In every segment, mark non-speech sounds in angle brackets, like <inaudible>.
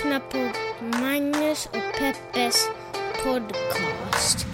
lyssnar på Magnus och Peppes podcast.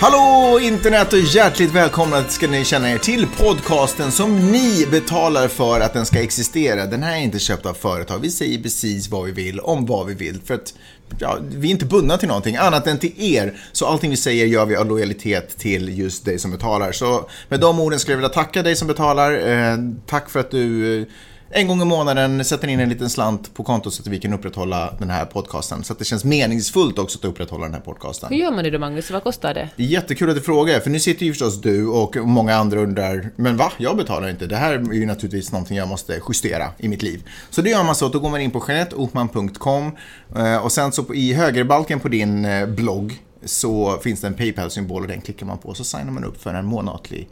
Hallå internet och hjärtligt välkomna ska ni känna er till podcasten som ni betalar för att den ska existera. Den här är inte köpt av företag. Vi säger precis vad vi vill om vad vi vill för att ja, vi är inte bundna till någonting annat än till er. Så allting vi säger gör vi av lojalitet till just dig som betalar. Så med de orden skulle jag vilja tacka dig som betalar. Eh, tack för att du eh, en gång i månaden sätter in en liten slant på kontot så att vi kan upprätthålla den här podcasten. Så att det känns meningsfullt också att upprätthålla den här podcasten. Hur gör man det då Magnus? Vad kostar det? Det är jättekul att du frågar, för nu sitter ju förstås du och många andra undrar, men va? Jag betalar inte. Det här är ju naturligtvis någonting jag måste justera i mitt liv. Så det gör man så att då går man in på jeanetteotman.com eh, och sen så i högerbalken på din eh, blogg så finns det en Paypal-symbol och den klickar man på så signar man upp för en månatlig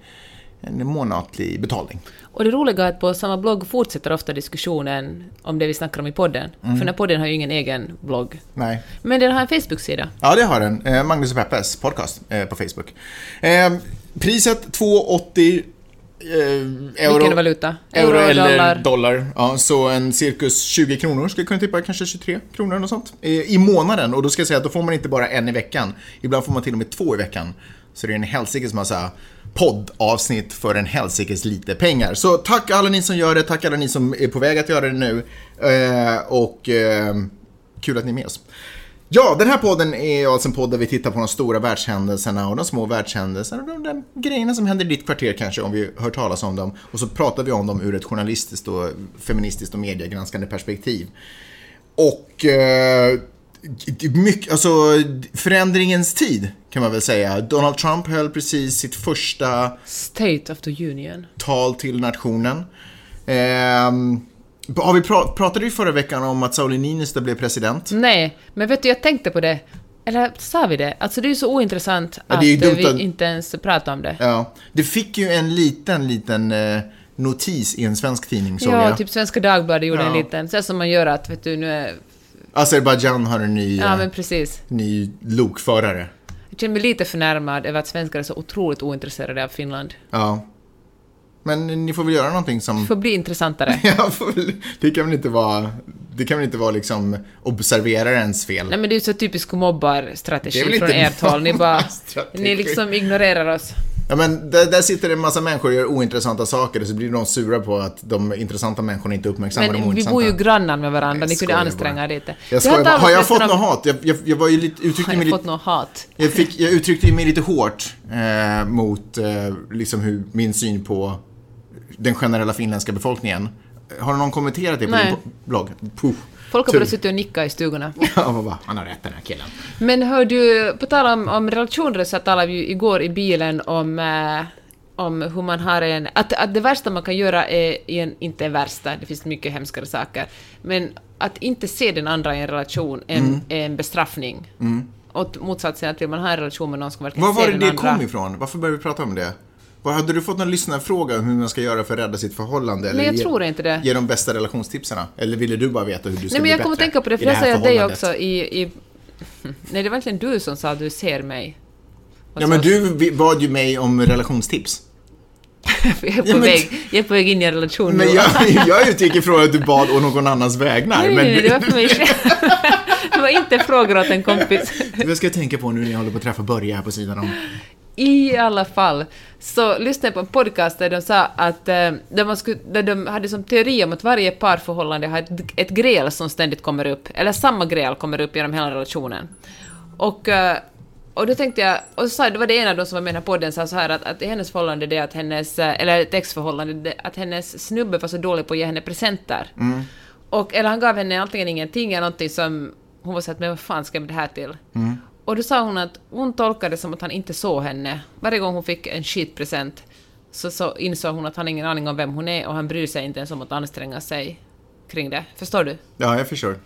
en månatlig betalning. Och det roliga är att på samma blogg fortsätter ofta diskussionen om det vi snackar om i podden. För den här podden har ju ingen egen blogg. Nej. Men den har en Facebook-sida. Ja, det har den. Eh, Magnus och Peppes podcast eh, på Facebook. Eh, priset 2,80 eh, euro. Vilken valuta? Euro, eller dollar? dollar. Ja, så en cirkus 20 kronor skulle jag kunna tippa, kanske 23 kronor eller något sånt. Eh, I månaden. Och då ska jag säga att då får man inte bara en i veckan. Ibland får man till och med två i veckan. Så det är en helsikes massa poddavsnitt för en helsikes lite pengar. Så tack alla ni som gör det, tack alla ni som är på väg att göra det nu. Eh, och eh, kul att ni är med oss. Ja, den här podden är alltså en podd där vi tittar på de stora världshändelserna och de små världshändelserna och de där grejerna som händer i ditt kvarter kanske om vi hör talas om dem. Och så pratar vi om dem ur ett journalistiskt och feministiskt och mediegranskande perspektiv. Och eh, mycket, alltså förändringens tid kan man väl säga. Donald Trump höll precis sitt första State of the Union. tal till nationen. Ehm, har vi pra- pratade vi förra veckan om att Sauli Niinistö blev president? Nej, men vet du, jag tänkte på det. Eller sa vi det? Alltså det är ju så ointressant Ja, att ju eh, vi att- inte ens pratar om det. Ja. Det fick ju en liten, liten eh, notis i en svensk tidning såg Ja, jag. typ Svenska Dagbladet gjorde en Ja. liten, så som man gör att, vet du, nu är... Azerbajdzjan har en ny, Ja, eh, men precis. ny lokförare. Jag känner mig lite förnärmad över att svenskar är så otroligt ointresserade av Finland. Ja. Men ni får väl göra någonting som... Det får bli intressantare. <laughs> Ja, det kan väl inte vara... Det kan väl inte vara liksom observerarens fel? Nej men det är ju så typisk mobbarstrategi från ert håll. Ni bara... strategi. Ni liksom ignorerar oss. Ja, men där, där sitter en massa människor och gör ointressanta saker och så blir de sura på att de intressanta människorna inte uppmärksammar de Men vi ointressanta. bor ju grannar med varandra, Jag ni kunde anstränga er lite. Jag Det skojar bara. Har jag fått något hat? Jag, jag, jag var ju lite, uttryckte Har mig jag lite... något hat? Jag, fick, jag uttryckte mig lite hårt eh, mot eh, liksom hur, min syn på den generella finländska befolkningen. Har någon kommenterat det på Nej. din blogg? Puh. Folk har börjat sitta och nicka i stugorna. <laughs> Ja, vad? Han har rätt den här killen. Men hör du, på tal om, om relationer så talade vi ju igår i bilen om, eh, om hur man har en... Att, att det värsta man kan göra är, en, inte det värsta, det finns mycket hemskare saker, men att inte se den andra i en relation är en, är en bestraffning. Och motsatsen, att vill man ha en relation med någon ska man verkligen Var var se det den det andra. kom ifrån? Varför började vi prata om det? Hade du fått någon lyssnarfråga om hur man ska göra för att rädda sitt förhållande? Nej, jag ge, tror inte det. Ge de bästa relationstipsarna? Eller ville du bara veta hur du ska Nej men bli jag kommer att tänka på det, för jag säger dig också i, i... <laughs> Nej, det var egentligen du som sa att du ser mig. Och Ja, men du bad ju mig om relationstips. <laughs> jag, är på Ja, men- väg, jag är på väg in i en relation Men nu. jag, <laughs> jag utgick ifrån att du bad å någon annans vägnar. Nej, men nej, det var för mig. Det var inte frågor åt en kompis. Vad ska jag tänka på nu när jag håller på att träffa Börje här på sidan om? I alla fall så lyssnade jag på en podcast där de sa att eh, där, man skulle, där de hade som teori om att varje parförhållande har ett, ett gräl som ständigt kommer upp, eller samma gräl kommer upp genom hela relationen. Och, eh, och då tänkte jag, och så sa, det var det ena av de som var med i den här podden sa så här att, att hennes förhållande det är att hennes, eh, eller ett exförhållande, att hennes snubbe var så dålig på att ge henne presenter. Och, eller han gav henne antingen ingenting eller någonting som hon var så att men vad fan ska jag med det här till? Och då sa hon att hon tolkade det som att han inte såg henne. Varje gång hon fick en skitpresent så, så insåg hon att han ingen aning om vem hon är och han bryr sig inte ens om att anstränga sig kring det. Förstår du? Ja, jag förstår.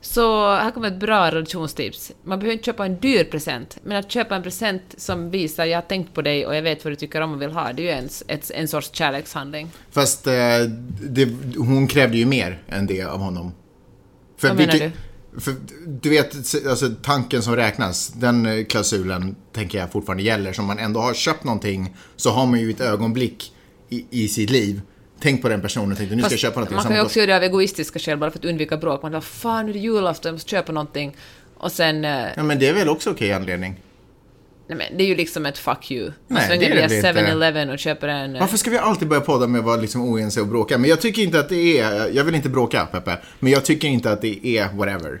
Så här kommer ett bra relationstips. Man behöver inte köpa en dyr present, men att köpa en present som visar jag har tänkt på dig och jag vet vad du tycker om och vill ha, det är ju en, ett, en sorts kärlekshandling. Fast eh, det, hon krävde ju mer än det av honom. För Vad menar vilket- För du vet, alltså tanken som räknas, den eh, klausulen tänker jag fortfarande gäller. Som man ändå har köpt någonting så har man ju ett ögonblick i, i sitt liv tänkt på den personen och tänkt nu ska jag köpa någonting. Man kan ju också göra det av egoistiska skäl bara för att undvika bråk. Man bara fan nu är det julafton, jag måste köpa någonting. Och sen... eh, Ja men det är väl också okej anledning. Nej men det är ju liksom ett fuck you. Nej, svänger det är det via väl inte. 7-Eleven och köper en... eh, Varför ska vi alltid börja podda med att vara liksom oense och bråka? Men jag tycker inte att det är, jag vill inte bråka Peppe, men jag tycker inte att det är whatever.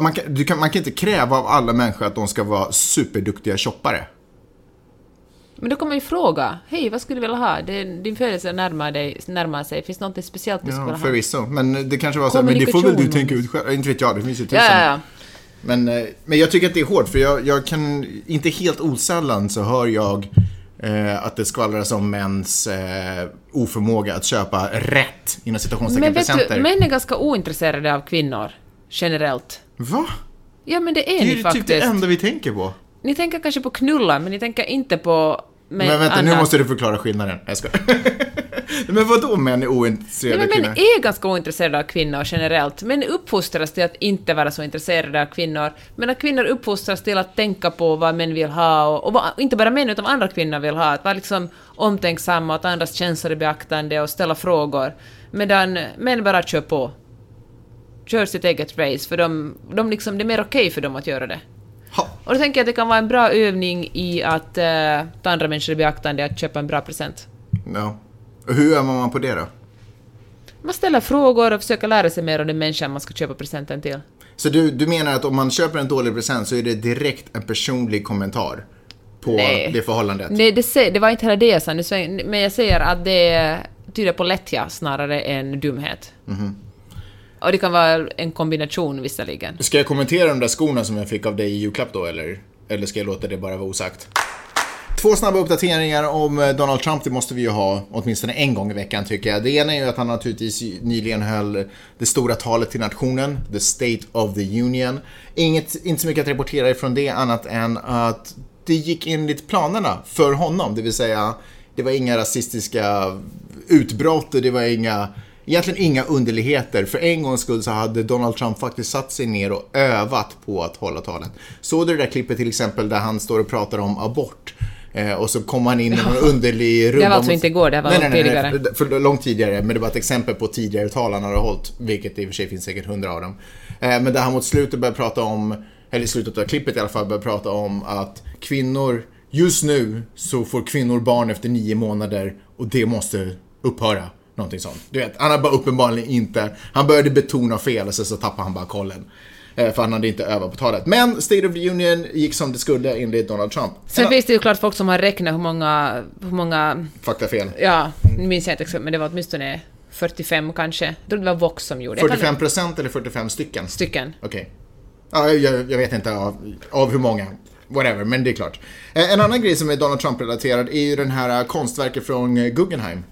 Man kan, kan, man kan inte kräva av alla människor att de ska vara superduktiga shoppare. Men då kan man ju fråga. Hej, vad skulle du vilja ha? Det, din födelse närmar, dig, närmar sig. Finns det något speciellt du skulle Ja, vilja ha? förvisso. Men det kanske var så här, men det får väl du tänka ut själv. Inte vet jag, det finns ju tusen. Ja, ja, ja. Men, eh, men jag tycker att det är hårt, för jag, jag kan, inte helt osällan så hör jag eh, att det skvallras om mäns eh, oförmåga att köpa rätt, inom citationstecken, Men vet presenter. du, män är ganska ointresserade av kvinnor. Generellt. Va? Ja, men det är Det är ni ju typ faktiskt. det enda vi tänker på. Ni tänker kanske på knulla, men ni tänker inte på... Med Men vänta, nu annat. måste du förklara skillnaden. Jag ska. <laughs> Men vadå män är Nej, ointresserade men av män kvinnor? är ganska ointresserade av kvinnor generellt. Män uppfostras till att inte vara så intresserade av kvinnor. Men kvinnor uppfostras till att tänka på vad män vill ha och, och vad, inte bara män utan andra kvinnor vill ha. Att vara liksom omtänksamma och ta andras känslor i beaktande och ställa frågor. Medan män bara kör på. Kör sitt eget race för de, de liksom, det är mer okej för dem att göra det. Ha. Och då tänker jag att det kan vara en bra övning i att eh, ta andra människor i beaktande att köpa en bra present. Ja. Och hur övar man på det då? Man ställer frågor och försöker lära sig mer om den människan man ska köpa presenten till. Så du, du menar att om man köper en dålig present så är det direkt en personlig kommentar på Nej. det förhållandet? Nej, det, det var inte heller det jag sa, men jag säger att det tyder på lättja snarare än dumhet. Mhm. Och det kan vara en kombination visserligen. Ska jag kommentera de där skorna som jag fick av dig i julklapp då eller? Eller ska jag låta det bara vara osagt? Två snabba uppdateringar om eh, Donald Trump, det måste vi ju ha åtminstone en gång i veckan tycker jag. Det ena är ju att han naturligtvis nyligen höll det stora talet till nationen, the State of the Union. Inget, inte så mycket att rapportera ifrån det annat än att det gick enligt planerna för honom, det vill säga det var inga rasistiska utbrott och det var inga Egentligen inga underligheter. För en gångs skull så hade Donald Trump faktiskt satt sig ner och övat på att hålla talet. Såg du det där klippet till exempel där han står och pratar om abort? Eh, och så kom han in i någon underlig runda... Det var alltså inte igår, det var nej, långt nej, nej, tidigare. nej, för långt tidigare. Men det var ett exempel på tidigare tal han hade hållit. Vilket i och för sig finns säkert hundra av dem. Eh, men där han mot slutet började prata om, eller i slutet av klippet i alla fall, började prata om att kvinnor, just nu så får kvinnor barn efter nio månader och det måste upphöra. Någonting sånt. Du vet, han har bara uppenbarligen inte, han började betona fel och sen så tappade han bara kollen. Eh, För han hade inte övat på talet. Men State of the Union gick som det skulle enligt Donald Trump. Sen En- finns det ju klart folk som har räknat hur många, hur många, Faktafel. ja, nu minns jag inte exakt, men det var åtminstone 45 kanske. Jag tror det var Vox som gjorde. Kan- 45 procent eller 45 stycken? stycken. Okej. Ja, jag, jag vet inte av, av hur många. Whatever, men det är klart. Eh, En annan grej som är Donald Trump-relaterad är ju den här konstverket från Guggenheim.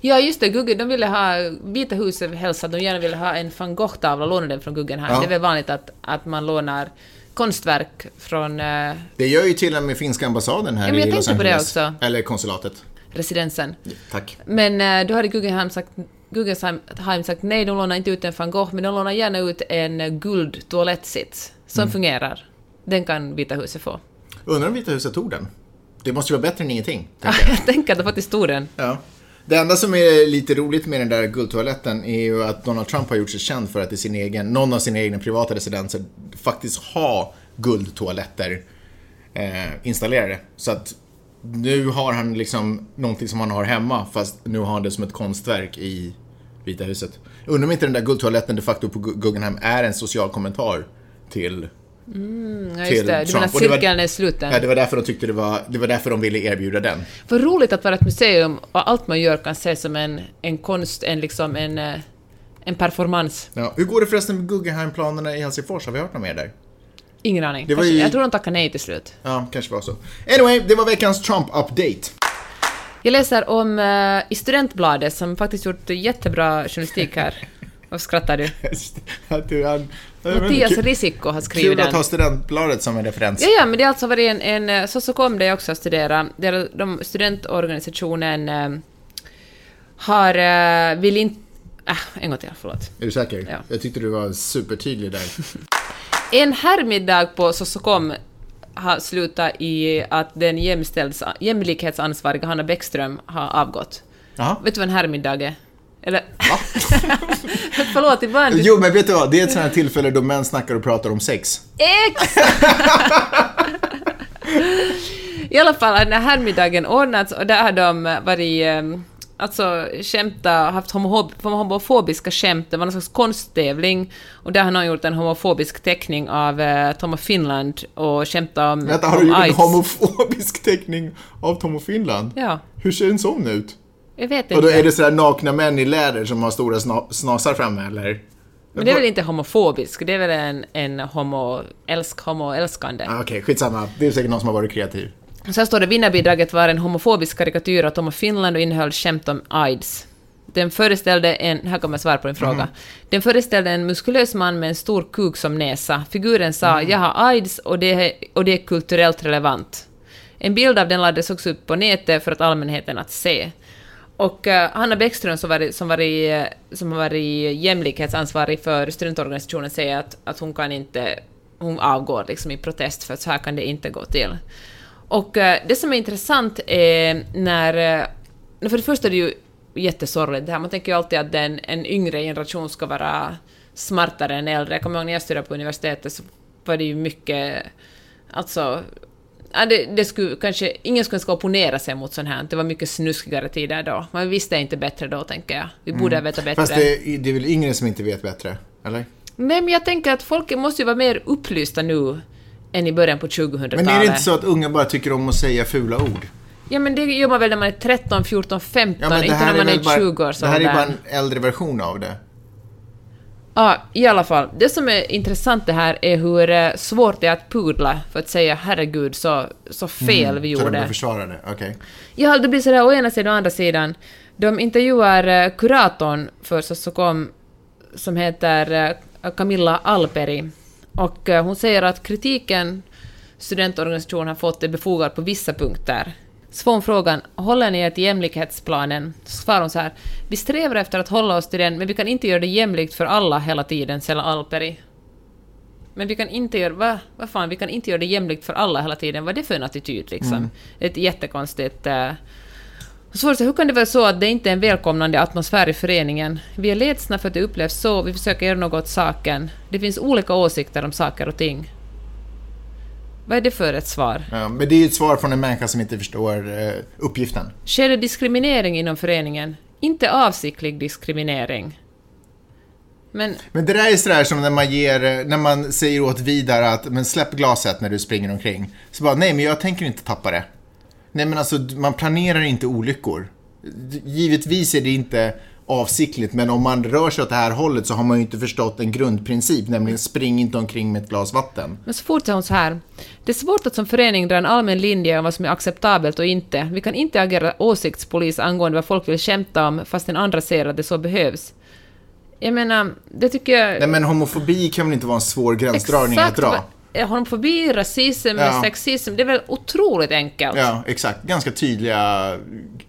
Ja, just det. Google, de ville ha... Vita huset hälsade att de gärna ville ha en van Gogh-tavla, låna den från Guggenheim. Ja. Det är väl vanligt att, att man lånar konstverk från eh, Det gör ju till och med finska ambassaden här Ja, i Los tänkte på det Angeles. också. Eller konsulatet. residensen. Tack. Men eh, då hade Guggenheim sagt, Guggenheim sagt nej, de lånar inte ut en van Gogh, men de lånar gärna ut en guld toalettsits som Mm. fungerar. Den kan Vita huset få. Undrar om Vita huset tog den? Det måste ju vara bättre än ingenting. tänker <laughs> jag. jag tänker att de faktiskt tog den. Ja. Det enda som är lite roligt med den där guldtoaletten är ju att Donald Trump har gjort sig känd för att i sin egen, någon av sina egna privata residenser faktiskt ha guldtoaletter eh, installerade. Så att nu har han liksom någonting som han har hemma fast nu har han det som ett konstverk i Vita huset. Undrar om inte den där guldtoaletten de facto på Guggenheim är en social kommentar till Ja, Till just det. Du Trump. menar det var- cirkeln är sluten. Ja, det var därför de tyckte det var, det var därför de ville erbjuda den. Vad roligt att vara ett museum och allt man gör kan ses som en, en konst, en liksom en, eh, en performance. Ja. Hur går det förresten med Guggenheim-planerna i Helsingfors? Har vi hört något mer där? Ingen aning. Ju- Jag tror de tackar nej till slut. Ja, kanske var så. Anyway, det var veckans Trump-update. Jag läser om eh, i Studentbladet som faktiskt gjort jättebra journalistik här. <laughs> Varför skrattar du? Att du, han, Mattias kul, Risikko har skrivit kul den. att ha Studentbladet som en referens. Ja, ja, men det har alltså varit en, en eh, så så kom det också att studera, där de studentorganisationen eh, har, eh, vill inte Äh, en gång till, förlåt. Är du säker? Ja. Jag tyckte du var supertydlig där. <laughs> En herrmiddag på Sosokom har slutat i att den jämlikhetsansvariga Hanna Bäckström har avgått. Jaha. Vet du vad en herrmiddag är? Eller... <laughs> Förlåt, ibland... Jo, men vet du vad? Det är ett sånt här tillfälle då män snackar och pratar om sex. Exakt! I alla fall har den här herrmiddagen ordnats och där har de varit eh, Alltså skämta, haft homo homofobiska skämt, det var någon slags konsttävling och där har någon gjort en homofobisk teckning av eh, Tom of Finland och skämtat om Vänta, har du gjort en homofobisk teckning av Tom och Finland? Ja, Hur ser en sån ut? Jag vet Och då inte. är det sådär nakna män i läder som har stora sna snasar framme, eller? Men det är väl inte homofobisk, det är väl en, en homo, älsk, homoälskande. Ah, Okej, skitsamma. Det är säkert någon som har varit kreativ. Så här står det, vinnarbidraget var en homofobisk karikatyr av Tom och Finland och innehöll skämt om AIDS. Den föreställde en, här kommer svar på din fråga. Den föreställde en muskulös man med en stor kuk som näsa. Figuren sa ”Jag har AIDS och det, är, och det är kulturellt relevant”. En bild av den lades också upp på nätet för att allmänheten att se. Och uh, Hanna Bäckström som var, som var, i, som var eh, i jämlikhetsansvarig för studentorganisationen säger att, att hon kan inte, hon avgår liksom i protest för att så här kan det inte gå till. Och uh, det som är intressant är när... uh, För det första är det ju jättesorgligt det här. Man tänker ju alltid att den, en yngre generation ska vara smartare än äldre. Jag kommer ihåg när jag studerade på universitetet så var det ju mycket... Alltså... Ja, det, det skulle kanske... Ingen skulle ska opponera sig mot sånt här. Det var mycket snuskigare tider då. Man visste inte bättre då, tänker jag. Vi borde veta bättre. Fast det, är- det är väl yngre som inte vet bättre? Eller? Nej, men jag tänker att folk måste ju vara mer upplysta nu än i början på 2000-talet. Men är det inte så att unga bara tycker om att säga fula ord? Ja, men det gör man väl när man är 13, 14, 15, Ja, inte när man är, bara, 20 år Det här är bara en äldre version av det. Ja, i alla fall. Det som är intressant det här är hur eh, svårt det är att pudla för att säga herregud så, så fel vi Så de gjorde. vill försvara det? Okej. Ja, det blir sådär å ena sidan och å andra sidan. De intervjuar eh, kuratorn för Sosokom som heter eh, Camilla Alperi och hon säger att kritiken studentorganisationen har fått är befogad på vissa punkter. Hon frågan ”Håller ni er till jämlikhetsplanen?” Svarar hon så här ”Vi strävar efter att hålla oss till den, men vi kan inte göra det jämlikt för alla hela tiden”, säger Alperi. Men vi kan inte göra... Va? Vad fan, vi kan inte göra det jämlikt för alla hela tiden. Vad är det för en attityd liksom? Ett jättekonstigt... Uh, Svårt att säga, hur kan det vara så att det inte är en välkomnande atmosfär i föreningen? Vi är ledsna för att det upplevs så, vi försöker göra något åt saken. Det finns olika åsikter om saker och ting. Vad är det för ett svar? Ja, men det är ett svar från en människa som inte förstår eh, uppgiften. Sker det diskriminering inom föreningen? Inte avsiktlig diskriminering. Men Men det där är sådär som när man ger, eh, när man säger åt Vidar att men släpp glaset när du springer omkring. Så bara, nej men jag tänker inte tappa det. Nej men alltså, man planerar inte olyckor. Givetvis är det inte avsiktligt, men om man rör sig åt det här hållet så har man ju inte förstått en grundprincip, nämligen spring inte omkring med ett glas vatten. Men så fortsätter hon så här. Det är svårt att som förening dra en allmän linje om vad som är acceptabelt och inte. Vi kan inte agera åsiktspolis angående vad folk vill skämta om fast den andra ser att det så behövs. Jag menar, det tycker jag... Nej men homofobi kan väl inte vara en svår gränsdragning att dra? vad- Homofobi, rasism, Ja. sexism, det är väl otroligt enkelt. Ja, exakt. Ganska tydliga...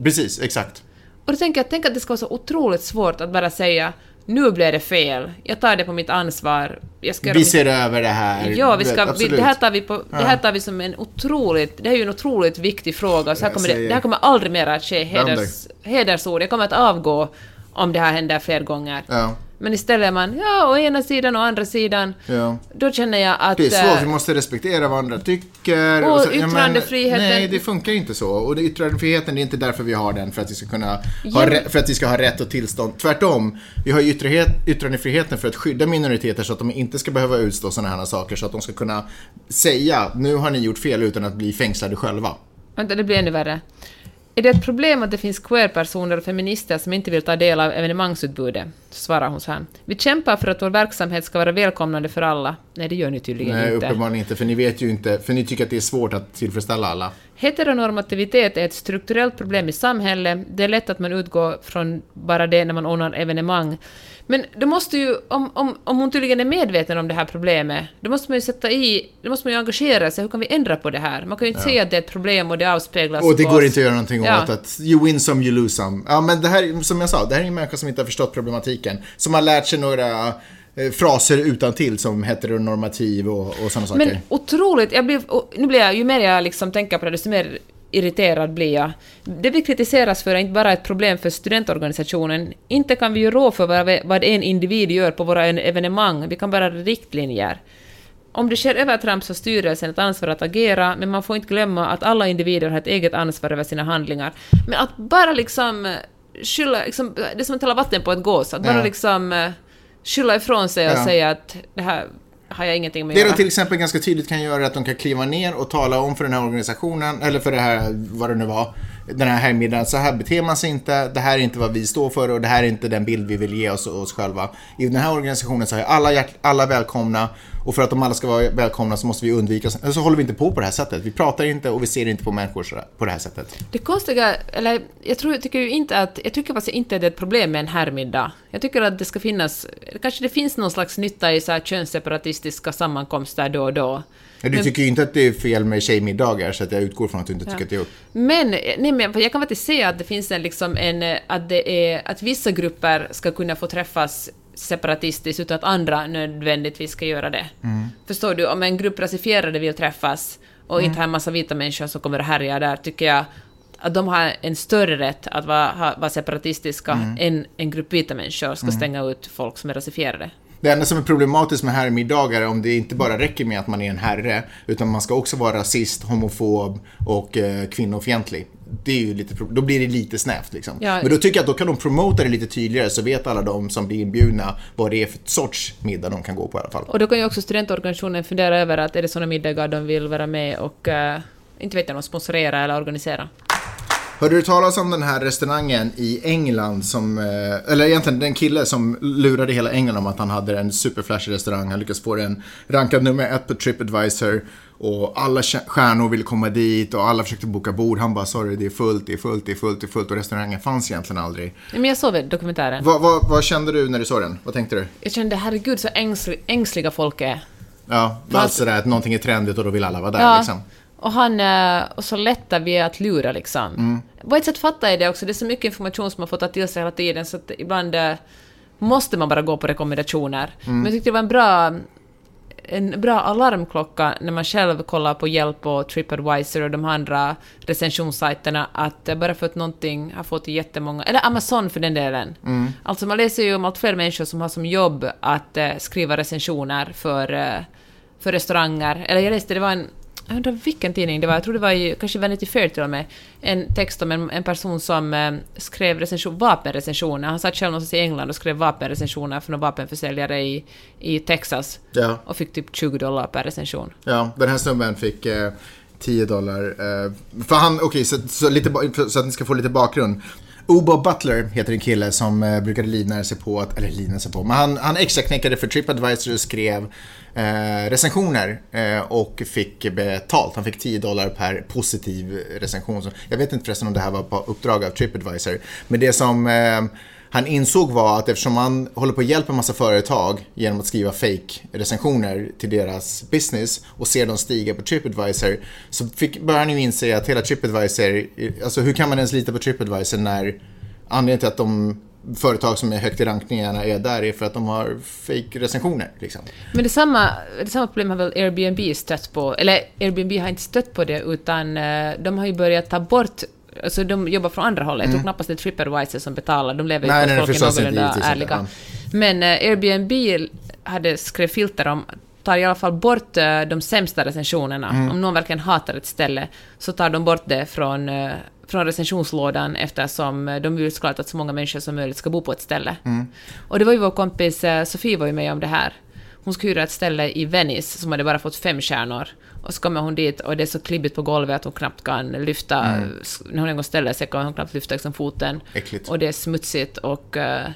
Precis, exakt. Och då tänker jag, tänk att det ska vara så otroligt svårt att bara säga nu blev det fel, jag tar det på mitt ansvar, Vi mitt- ser över det här. Ja, vi ska, vi, det, här tar vi på, det här tar vi som en otroligt... Det här är ju en otroligt viktig fråga. Så här kommer det, det här kommer aldrig mer att ske heders, hedersord. Jag kommer att avgå om det här händer fler gånger. Ja, Men istället är man, ja, å ena sidan och å andra sidan. ja. Då känner jag att... Det är svårt, eh, vi måste respektera vad andra tycker. Och så- men- yttrandefriheten- nej, det funkar inte så. Och det, yttrandefriheten, det är inte därför vi har den, för att vi ska kunna ha, Ja. för att vi ska ha rätt och tillstånd. Tvärtom, vi har ytterhet, yttrandefriheten för att skydda minoriteter så att de inte ska behöva utstå sådana här saker, så att de ska kunna säga, nu har ni gjort fel utan att bli fängslade själva. Vänta, det blir ännu värre. Är det ett problem att det finns queer-personer och feminister som inte vill ta del av evenemangsutbudet? Svarar hon så här. Vi kämpar för att vår verksamhet ska vara välkomnande för alla. Nej, det gör ni tydligen Nej, inte. uppenbarligen inte, för ni vet ju inte, för ni tycker att det är svårt att tillfredsställa alla. Heteronormativitet är ett strukturellt problem i samhället. Det är lätt att man utgår från bara det när man ordnar evenemang. Men då måste ju, om, om, om hon tydligen är medveten om det här problemet, då måste man ju sätta i, då måste man ju engagera sig. Hur kan vi ändra på det här? Man kan ju inte säga att det är ett problem och det avspeglas Och det går oss. inte att göra någonting Ja. åt att you win some, you lose some. Ja, men det här, som jag sa, det här är en människa som inte har förstått problematiken. Som har lärt sig några eh, fraser utan till som heteronormativ och, och sådana saker. Men otroligt, jag blir, nu blir jag, ju mer jag liksom tänker på det, desto mer irriterad blir jag. Det vi kritiseras för är inte bara ett problem för studentorganisationen. Inte kan vi ju rå för vad, vad en individ gör på våra en- evenemang, vi kan bara riktlinjer. Om det sker övertramp så har styrelsen ett ansvar att agera, men man får inte glömma att alla individer har ett eget ansvar över sina handlingar. Men att bara liksom eh, skylla, liksom, det är som att hälla vatten på ett gås, att bara Ja. liksom eh, skylla ifrån sig och Ja. säga att det här har jag ingenting med Det de till exempel ganska tydligt kan göra är att de kan kliva ner och tala om för den här organisationen, eller för det här, vad det nu var, den här helgmiddagen, så här beter man sig inte, det här är inte vad vi står för och det här är inte den bild vi vill ge oss, oss själva. I den här organisationen så är alla, hjärt, alla välkomna och för att de alla ska vara välkomna så måste vi undvika, eller så håller vi inte på på det här sättet. Vi pratar inte och vi ser inte på människor på det här sättet. Det konstiga, eller jag tror, jag tycker ju inte att, jag tycker faktiskt inte att det är ett problem med en herrmiddag. Jag tycker att det ska finnas, kanske det finns någon slags nytta i så här könsseparatistiska sammankomster då och då. Men du tycker ju inte att det är fel med tjejmiddagar så att jag utgår från att du inte tycker att det är upp. Men, nej, men jag kan faktiskt se att det finns en liksom en, att det är, att vissa grupper ska kunna få träffas separatistiskt utan att andra nödvändigtvis ska göra det. Förstår du? Om en grupp rasifierade vill träffas och inte har en massa vita människor som kommer och härjar där, tycker jag att de har en större rätt att vara, vara separatistiska än en grupp vita människor ska stänga ut folk som är rasifierade. Det enda som är problematiskt med herrmiddagar är om det inte bara räcker med att man är en herre, utan man ska också vara rasist, homofob och eh, kvinnofientlig. Det är ju lite, då blir det lite snävt liksom. Ja. Men då tycker jag att då kan de promota det lite tydligare så vet alla de som blir inbjudna vad det är för sorts middag de kan gå på i alla fall. Och då kan ju också studentorganisationen fundera över att är det sådana middagar de vill vara med och eh, inte vet jag, någon sponsorera eller organisera. Hörde du talas om den här restaurangen i England som, eh, eller egentligen den kille som lurade hela England om att han hade en superflashig restaurang. Han lyckades få den rankad nummer ett på Tripadvisor och alla stjärnor ville komma dit och alla försökte boka bord. Han bara sorry det är fullt, det är fullt, det är fullt, det är fullt och restaurangen fanns egentligen aldrig. Men jag såg dokumentären. Vad, vad, vad kände du när du såg den? Vad tänkte du? Jag kände herregud så ängslig, ängsliga folk är. Ja, Fast- allt sådär att någonting är trendigt och då vill alla vara där Ja, liksom. Och han eh, och så lätta vi är att lura liksom. Mm. På ett sätt fattar jag det också, det är så mycket information som man får ta till sig hela tiden så att ibland eh, måste man bara gå på rekommendationer. Mm. Men jag tyckte det var en bra en bra alarmklocka när man själv kollar på Hjälp och Tripadvisor och de andra recensionssajterna att bara för att någonting har fått jättemånga, eller Amazon för den delen. Mm. Alltså man läser ju om allt fler människor som har som jobb att eh, skriva recensioner för, eh, för restauranger. Eller jag läste, det var en jag undrar vilken tidning det var, jag tror det var i, kanske Vanity Fair till och med, en text om en, en person som eh, skrev recension, vapenrecensioner. Han satt själv någonstans i England och skrev vapenrecensioner för några vapenförsäljare i, i Texas. Ja. Och fick typ 20 dollar per recension. Ja, den här snubben fick eh, 10 dollar. Eh, för han, okej, så, så, lite för- så att ni ska få lite bakgrund. Obo Butler heter en kille som eh, brukade livnära sig på, att, eller livnära sig på, men han, han extraknäckade för Tripadvisor och skrev eh, recensioner eh, och fick betalt. Han fick 10 dollar per positiv recension. Så Jag vet inte förresten om det här var på uppdrag av Tripadvisor. Men det som eh, han insåg var att eftersom han håller på att hjälpa en massa företag genom att skriva fake recensioner till deras business och ser dem stiga på Tripadvisor så fick, började han ju inse att hela Tripadvisor, alltså hur kan man ens lita på Tripadvisor när anledningen till att de företag som är högt i rankningarna är där är för att de har fake recensioner liksom. Men det samma, det samma problem har väl Airbnb stött på, eller Airbnb har inte stött på det utan eh, de har ju börjat ta bort Alltså de jobbar från andra hållet. Jag tror knappast det är Tripadvisor som betalar. De lever ju Mm. Nej, på nej, folk är någorlunda inte, ärliga. Men eh, Airbnb hade skrev filter om tar i alla fall bort eh, de sämsta recensionerna. Mm. Om någon verkligen hatar ett ställe så tar de bort det från, eh, från recensionslådan eftersom de vill såklart att så många människor som möjligt ska bo på ett ställe. Mm. Och det var ju vår kompis Sofie var ju med om det här. Hon skulle hyra ett ställe i Venice som hade bara fått fem stjärnor. Och så kommer hon dit och det är så klibbigt på golvet att hon knappt kan lyfta, s- när hon en gång ställer sig kan hon knappt lyfta liksom foten. Äckligt. Och det är smutsigt och, eh,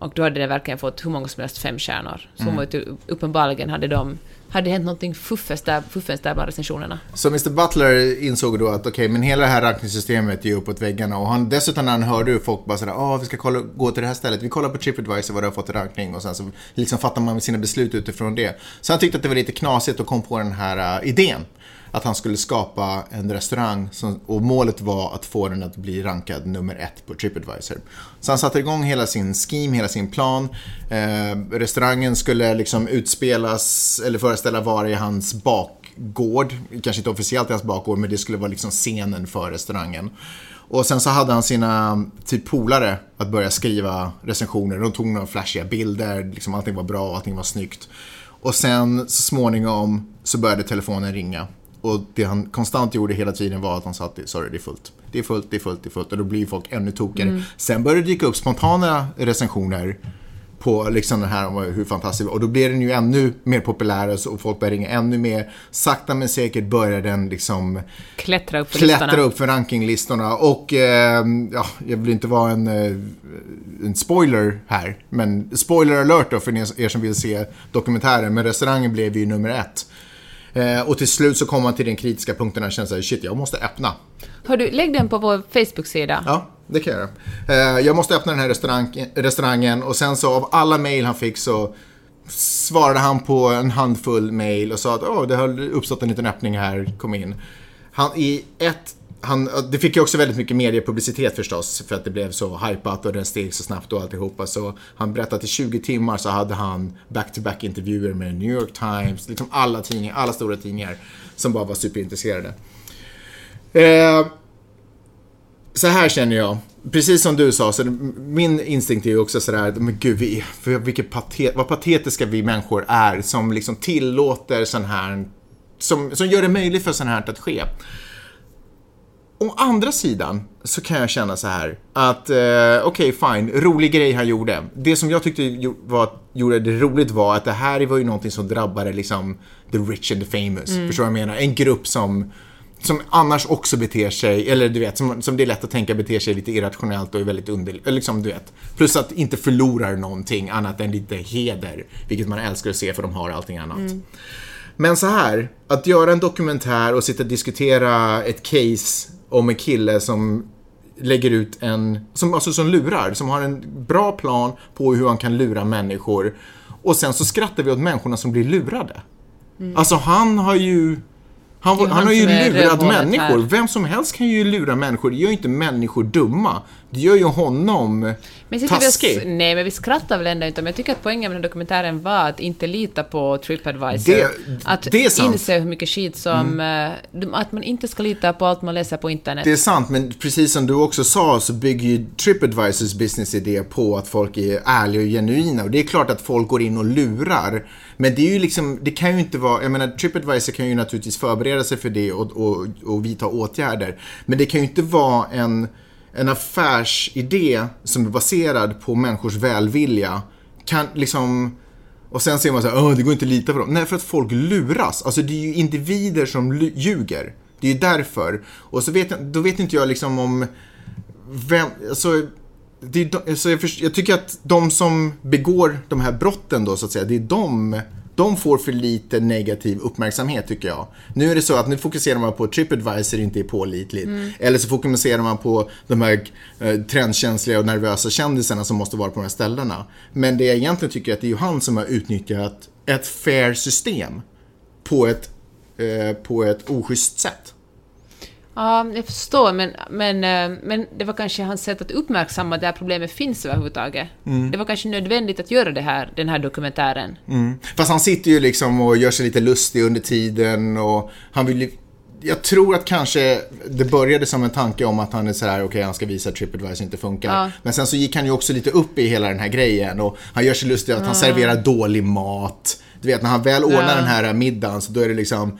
och då hade det verkligen fått hur många som helst fem stjärnor. Så hon var ju ty- uppenbarligen hade de hade hänt någonting fuffens där, fuffens där bland recensionerna. Så Mr Butler insåg då att okej, men hela det här rankningssystemet är uppåt väggarna och han, dessutom när han hörde hur folk bara sådär, ah, vi ska kolla, gå till det här stället, vi kollar på Tripadvisor vad det har fått i rankning och sen så liksom fattar man sina beslut utifrån det. Så han tyckte att det var lite knasigt och kom på den här uh, idén att han skulle skapa en restaurang som, och målet var att få den att bli rankad nummer ett på Tripadvisor. Så han satte igång hela sin scheme, hela sin plan. Eh, restaurangen skulle liksom utspelas eller föreställa vara i hans bakgård. Kanske inte officiellt i hans bakgård, men det skulle vara liksom scenen för restaurangen. Och sen så hade han sina typ polare att börja skriva recensioner. De tog några flashiga bilder, liksom allting var bra, allting var snyggt. Och sen så småningom så började telefonen ringa. Och det han konstant gjorde hela tiden var att han sa att sorry, det är fullt. Det är fullt, det är fullt, det är fullt. Och då blir folk ännu tokigare. Mm. Sen började det dyka upp spontana recensioner på liksom den här om hur fantastisk Och då blir den ju ännu mer populär och folk börjar ringa ännu mer. Sakta men säkert börjar den liksom klättra upp för, klättra listorna. upp för rankinglistorna. Och eh, ja, jag vill inte vara en, eh, en spoiler här. Men spoiler alert då för er som vill se dokumentären. Men restaurangen blev ju nummer ett. Eh, och till slut så kom man till den kritiska punkten och kände såhär, shit, jag måste öppna. Har du, lägg den på vår Facebook-sida. Ja, det kan jag göra. Eh, jag måste öppna den här restaurang, restaurangen och sen så av alla mejl han fick så svarade han på en handfull mejl och sa att oh, det har uppstått en liten öppning här, kom in. Han, I ett han, det fick ju också väldigt mycket mediepublicitet förstås för att det blev så hypat och den steg så snabbt och alltihopa. Så han berättade att i 20 timmar så hade han back-to-back intervjuer med New York Times, liksom alla tidningar, alla stora tidningar som bara var superintresserade. Eh, så här känner jag, precis som du sa, så min instinkt är ju också sådär, men gud, vi, för vilket patet, vad patetiska vi människor är som liksom tillåter sån här, som, som gör det möjligt för sånt här att ske. Å andra sidan så kan jag känna så här att, eh, okej okay, fine, rolig grej han gjorde. Det som jag tyckte var, gjorde det roligt var att det här var ju någonting som drabbade liksom the rich and the famous. Mm. Förstår du vad jag menar? En grupp som som annars också beter sig, eller du vet, som, som det är lätt att tänka beter sig lite irrationellt och är väldigt under, liksom du vet. Plus att inte förlorar någonting annat än lite heder, vilket man älskar att se för de har allting annat. Mm. Men så här, att göra en dokumentär och sitta och diskutera ett case om en kille som lägger ut en, som, alltså som lurar, som har en bra plan på hur han kan lura människor. Och sen så skrattar vi åt människorna som blir lurade. Mm. Alltså han har ju han, han, han har ju lurat människor. Här. Vem som helst kan ju lura människor. Det gör ju inte människor dumma. Det gör ju honom men taskig. Vi, nej, men vi skrattar väl ändå inte. Men jag tycker att poängen med den dokumentären var att inte lita på Tripadvisor. Det, att det är sant. inse hur mycket skit som... Mm. Att man inte ska lita på allt man läser på internet. Det är sant, men precis som du också sa så bygger ju Tripadvisors businessidé på att folk är ärliga och genuina. Och det är klart att folk går in och lurar. Men det är ju liksom, det kan ju inte vara, jag menar Tripadvisor kan ju naturligtvis förbereda sig för det och, och, och vidta åtgärder. Men det kan ju inte vara en, en affärsidé som är baserad på människors välvilja. Kan liksom, och sen ser man så här, det går inte att lita på dem. Nej, för att folk luras. Alltså det är ju individer som ljuger. Det är ju därför. Och så vet, då vet inte jag liksom om vem, alltså det är, så alltså, jag, jag, tycker att de som begår de här brotten då så att säga, det är de de får för lite negativ uppmärksamhet tycker jag. Nu är det så att nu fokuserar man på att Tripadvisor inte är pålitligt. Mm. Eller så fokuserar man på de här eh, trendkänsliga och nervösa kändisarna som måste vara på de här ställena. Men det jag egentligen tycker är att det är han som har utnyttjat ett fair system på ett, eh, på ett oschysst sätt. Ja, jag förstår, men, men, eh, men det var kanske hans sätt att uppmärksamma att det här problemet finns överhuvudtaget. Mm. Det var kanske nödvändigt att göra det här, den här dokumentären. Mm. Fast han sitter ju liksom och gör sig lite lustig under tiden och han vill jag tror att kanske det började som en tanke om att han är sådär, okej okay, han ska visa att Tripadvisor inte funkar. Ja. Men sen så gick han ju också lite upp i hela den här grejen och han gör sig lustig att ja. han serverar dålig mat. Du vet när han väl ordnar ja. den här middagen så då är det liksom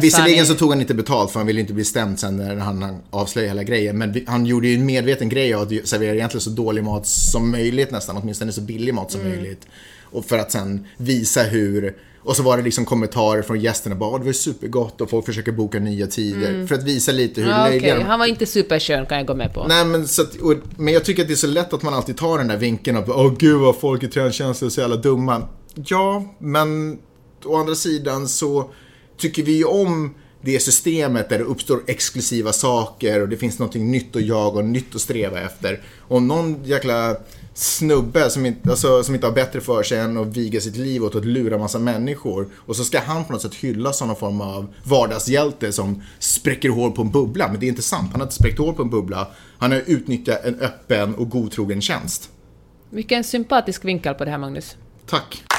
Visserligen så tog han inte betalt för han ville inte bli stämd sen när han avslöjade hela grejen. Men han gjorde ju en medveten grej av att servera egentligen så dålig mat som möjligt nästan. Åtminstone så billig mat som mm. möjligt. Och för att sen visa hur och så var det liksom kommentarer från gästerna bara, det var supergott och folk försöker boka nya tider. Mm. För att visa lite hur ja, okay. Han var inte superskön kan jag gå med på. Nej men, så att, och, men jag tycker att det är så lätt att man alltid tar den där vinkeln av, åh gud vad folk i trendtjänster är så jävla dumma. Ja, men å andra sidan så tycker vi om det systemet där det uppstår exklusiva saker och det finns någonting nytt att jaga och nytt att sträva efter. Om någon jäkla snubbe som inte, alltså, som inte har bättre för sig än att viga sitt liv åt att lura massa människor och så ska han på något sätt hyllas som någon form av vardagshjälte som spräcker hål på en bubbla. Men det är inte sant, han har inte spräckt hål på en bubbla. Han har utnyttjat en öppen och godtrogen tjänst. Vilken sympatisk vinkel på det här, Magnus. Tack.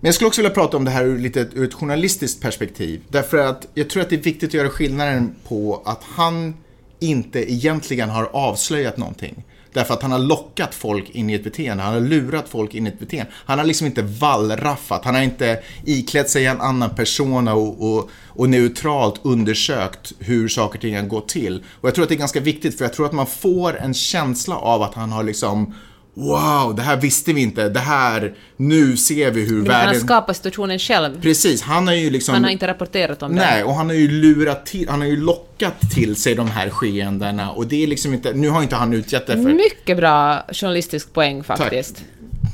Men jag skulle också vilja prata om det här ur, lite, ur ett journalistiskt perspektiv. Därför att jag tror att det är viktigt att göra skillnaden på att han inte egentligen har avslöjat någonting. Därför att han har lockat folk in i ett beteende, han har lurat folk in i ett beteende. Han har liksom inte vallraffat, han har inte iklätt sig en annan persona och, och, och neutralt undersökt hur saker och ting har gått till. Och jag tror att det är ganska viktigt för jag tror att man får en känsla av att han har liksom Wow, det här visste vi inte. Det här, nu ser vi hur Men världen... han har skapat situationen själv. Precis, han har ju liksom... Han har inte rapporterat om det. Nej, och han har ju lurat till, han har ju lockat till sig de här skeendena och det är liksom inte, nu har inte han utgett det för... Mycket bra journalistisk poäng faktiskt.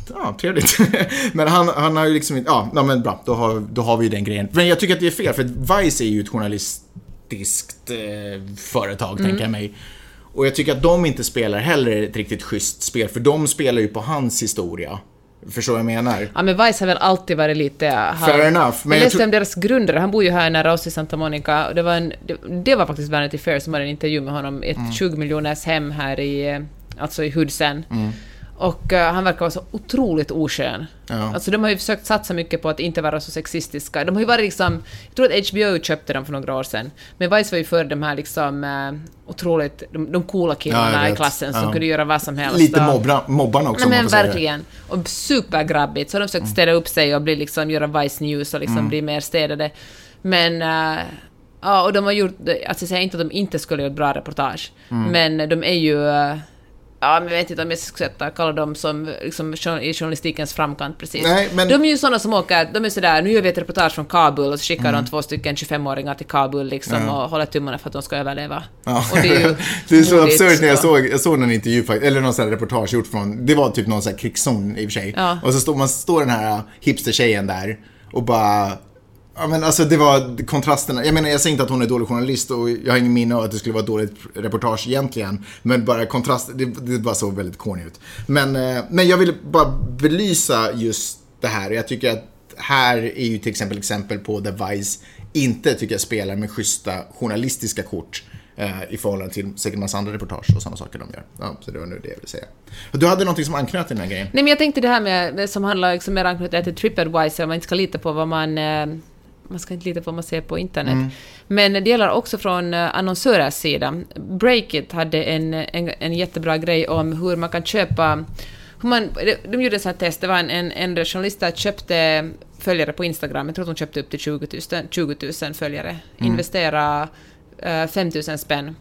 Ja, trevligt. <laughs> men han, han har ju liksom inte, ja, men bra, då har, då har vi den grejen. Men jag tycker att det är fel, för Vice är ju ett journalistiskt eh, företag, tänker jag mig. Och jag tycker att de inte spelar heller ett riktigt schysst spel, för de spelar ju på hans historia. Förstår vad jag menar? Ja, men Vice har väl alltid varit lite... Har, Fair enough, men jag läste om deras grundare, han bor ju här nära oss i Santa Monica, och det var, en, det, det var faktiskt Vanity Fair som hade en intervju med honom, ett Mm. 20 miljoners hem här i, eh, alltså i Hudsen. Och eh, han verkar vara så otroligt oskön. Ja. Alltså de har ju försökt satsa mycket på att inte vara så sexistiska. De har ju varit liksom, jag tror att HBO köpte dem för några år sedan, men Vice var ju för de här liksom eh, otroligt, de, de coola Ja, killarna jag i klassen som Ja. kunde göra vad som helst. Lite mobbra, mobbarna också, Nej men får säga verkligen. Och supergrabbigt. Så har de Mm. försökt städa upp sig och bli liksom, göra Vice News och liksom bli mer städade. Men... eh, ja, och de har gjort... Alltså jag säger inte att de inte skulle göra ett bra reportage. Mm. Men de är ju... Ja, men jag vet inte om jag ska sätta, kalla dem som liksom, i journalistikens framkant precis. Nej, men- De är ju sådana som åker, de är sådär, nu gör vi ett reportage från Kabul och så skickar Mm. de två stycken 25-åringar till Kabul liksom och håller tummarna för att de ska överleva. Ja. Och det är ju <laughs> det är så absurt när jag såg, jag såg någon intervju, eller någon sån här reportage gjort från, det var typ någon sån här krigszon i och för sig. Ja. Och så står, man står den här hipstertjejen där och bara, ja men alltså det var kontrasterna. Jag menar jag säger inte att hon är dålig journalist och jag har ingen minne av att det skulle vara ett dåligt reportage egentligen. Men bara kontrast, det, det bara såg väldigt corny ut. Men, eh, men jag ville bara belysa just det här. Jag tycker att här är ju till exempel exempel på där Vice inte tycker jag spelar med schyssta journalistiska kort eh, i förhållande till säkert massa andra reportage och sådana saker de gör. Ja, så det var nu det jag ville säga. Du hade någonting som anknöt till den här grejen. Nej men jag tänkte det här med, med som handlar liksom mer anknutet till Tripadvisor, man inte ska lita på vad man... eh, man ska inte lita på vad man ser på internet. Mm. Men det gäller också från eh, annonsörers sida. Breakit hade en, en, en jättebra grej om hur man kan köpa... Hur man, de, de gjorde ett sånt här test, det var en, en, en journalist där köpte följare på Instagram, jag tror att hon köpte upp till 20 000, 20 000 följare, investera uh, 5 000 spänn.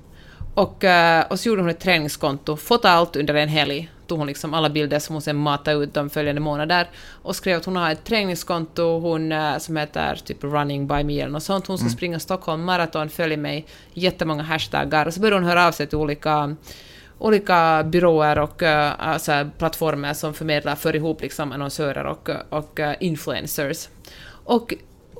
Och, eh, och så gjorde hon ett träningskonto, fått allt under en helg. Tog hon liksom alla bilder som hon sen matade ut de följande månader och skrev att hon har ett träningskonto hon, eh, som heter typ running by me eller något sånt. Hon ska springa Stockholm maraton, följ mig, jättemånga hashtaggar. Och så började hon höra av sig till olika olika byråer och uh, alltså, plattformar som förmedlar, för ihop liksom annonsörer och, och uh, influencers. Och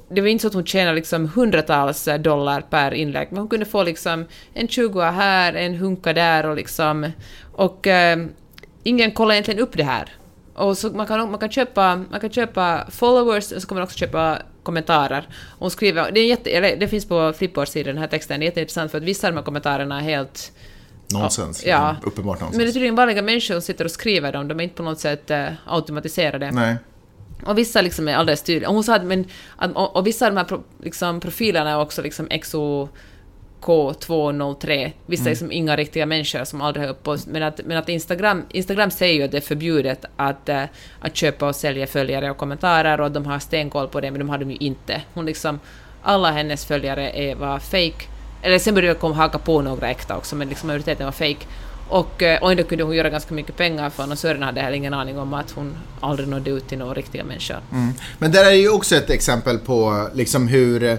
det var inte så att hon tjänade liksom hundratals dollar per inlägg, men hon kunde få liksom en 20 här, en hunka där och liksom... Och eh, ingen kollade egentligen upp det här. Och så man, kan, man, kan köpa, man kan köpa followers, och så kan man också köpa kommentarer. Hon skriver, det, är jätte, eller, det finns på Flipboard-sidan, den här texten, det är jätteintressant för att vissa av de här kommentarerna är helt... Nonsens. Ja. liksom. Uppenbart nonsens. Men det är tydligen vanliga människor som sitter och skriver dem, de är inte på något sätt eh, automatiserade. Nej. Och vissa liksom är alldeles tydliga. Och, hon sa att, men, och, och vissa av de här pro, liksom, profilerna är också liksom XOK203. Vissa är liksom inga riktiga människor som aldrig har upp oss. Men att, men att Instagram, Instagram säger ju att det är förbjudet att, eh, att köpa och sälja följare och kommentarer och att de har stenkoll på det, men de har de ju inte. Hon liksom, alla hennes följare är, var fake. Eller sen började det komma haka på några äkta också, men liksom majoriteten var fake. Och, eh, och ändå kunde hon göra ganska mycket pengar för annonsörerna hade heller ingen aning om att hon aldrig nådde ut till några riktiga människor. Mm. Men där är ju också ett exempel på liksom hur eh,